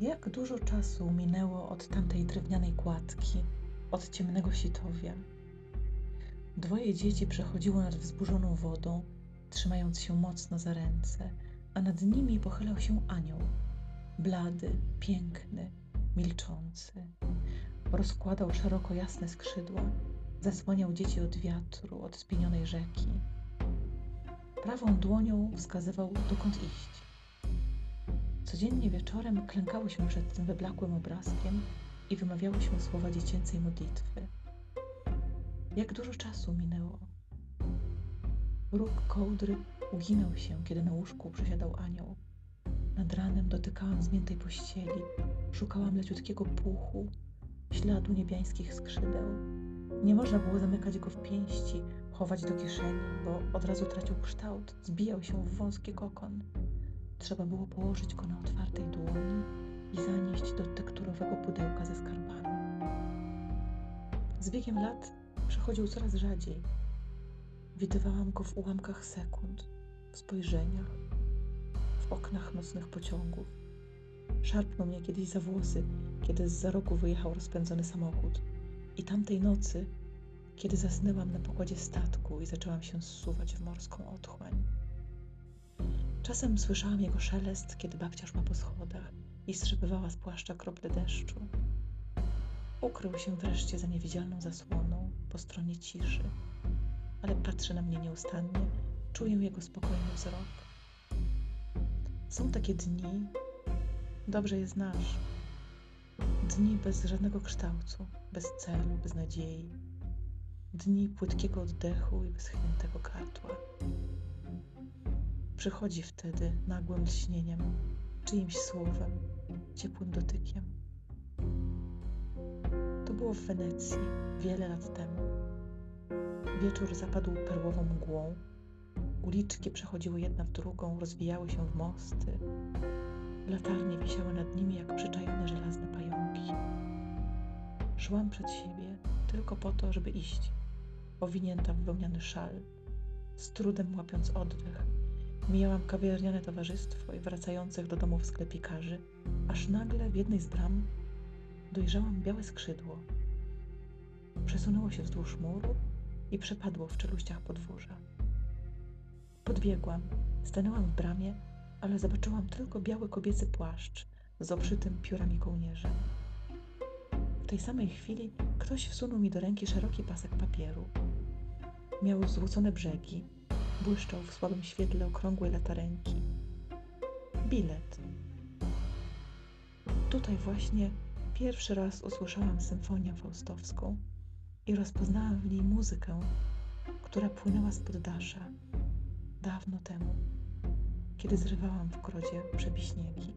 Jak dużo czasu minęło od tamtej drewnianej kładki, od ciemnego sitowia. Dwoje dzieci przechodziło nad wzburzoną wodą, trzymając się mocno za ręce, a nad nimi pochylał się anioł, blady, piękny, milczący. Rozkładał szeroko jasne skrzydła, zasłaniał dzieci od wiatru, od spienionej rzeki. Prawą dłonią wskazywał, dokąd iść. Codziennie wieczorem klękałyśmy przed tym wyblakłym obrazkiem i wymawiałyśmy słowa dziecięcej modlitwy. Jak dużo czasu minęło. Róg kołdry uginał się, kiedy na łóżku przesiadał anioł. Nad ranem dotykałam zmiętej pościeli, szukałam leciutkiego puchu, śladu niebiańskich skrzydeł. Nie można było zamykać go w pięści, chować do kieszeni, bo od razu tracił kształt, zbijał się w wąski kokon. Trzeba było położyć go na otwartej dłoni i zanieść do tekturowego pudełka ze skarbami. Z biegiem lat przychodził coraz rzadziej. Widywałam go w ułamkach sekund, w spojrzeniach, w oknach nocnych pociągów. Szarpnął mnie kiedyś za włosy, kiedy z za rogu wyjechał rozpędzony samochód. I tamtej nocy, kiedy zasnęłam na pokładzie statku i zaczęłam się zsuwać w morską otchłań. Czasem słyszałam jego szelest, kiedy babcia szła po schodach i strzepywała z płaszcza krople deszczu. Ukrył się wreszcie za niewidzialną zasłoną po stronie ciszy, ale patrzy na mnie nieustannie, czuję jego spokojny wzrok. Są takie dni, dobrze je znasz, dni bez żadnego kształtu, bez celu, bez nadziei, dni płytkiego oddechu i wyschniętego gardła. Przychodzi wtedy nagłym lśnieniem, czyimś słowem, ciepłym dotykiem. To było w Wenecji wiele lat temu. Wieczór zapadł perłową mgłą. Uliczki przechodziły jedna w drugą, rozwijały się w mosty. Latarnie wisiały nad nimi jak przyczajone żelazne pająki. Szłam przed siebie tylko po to, żeby iść, owinięta w wełniany szal, z trudem łapiąc oddech Mijałam kawiarniane towarzystwo i wracających do domów sklepikarzy, aż nagle w jednej z bram dojrzałam białe skrzydło. Przesunęło się wzdłuż muru i przepadło w czeluściach podwórza. Podbiegłam, stanęłam w bramie, ale zobaczyłam tylko biały kobiecy płaszcz z obszytym piórami kołnierzem. W tej samej chwili ktoś wsunął mi do ręki szeroki pasek papieru. Miał złocone brzegi, błyszczał w słabym świetle okrągłej latarenki. Bilet. Tutaj właśnie pierwszy raz usłyszałam symfonię faustowską i rozpoznałam w niej muzykę, która płynęła z poddasza dawno temu, kiedy zrywałam w grodzie przebiśniegi.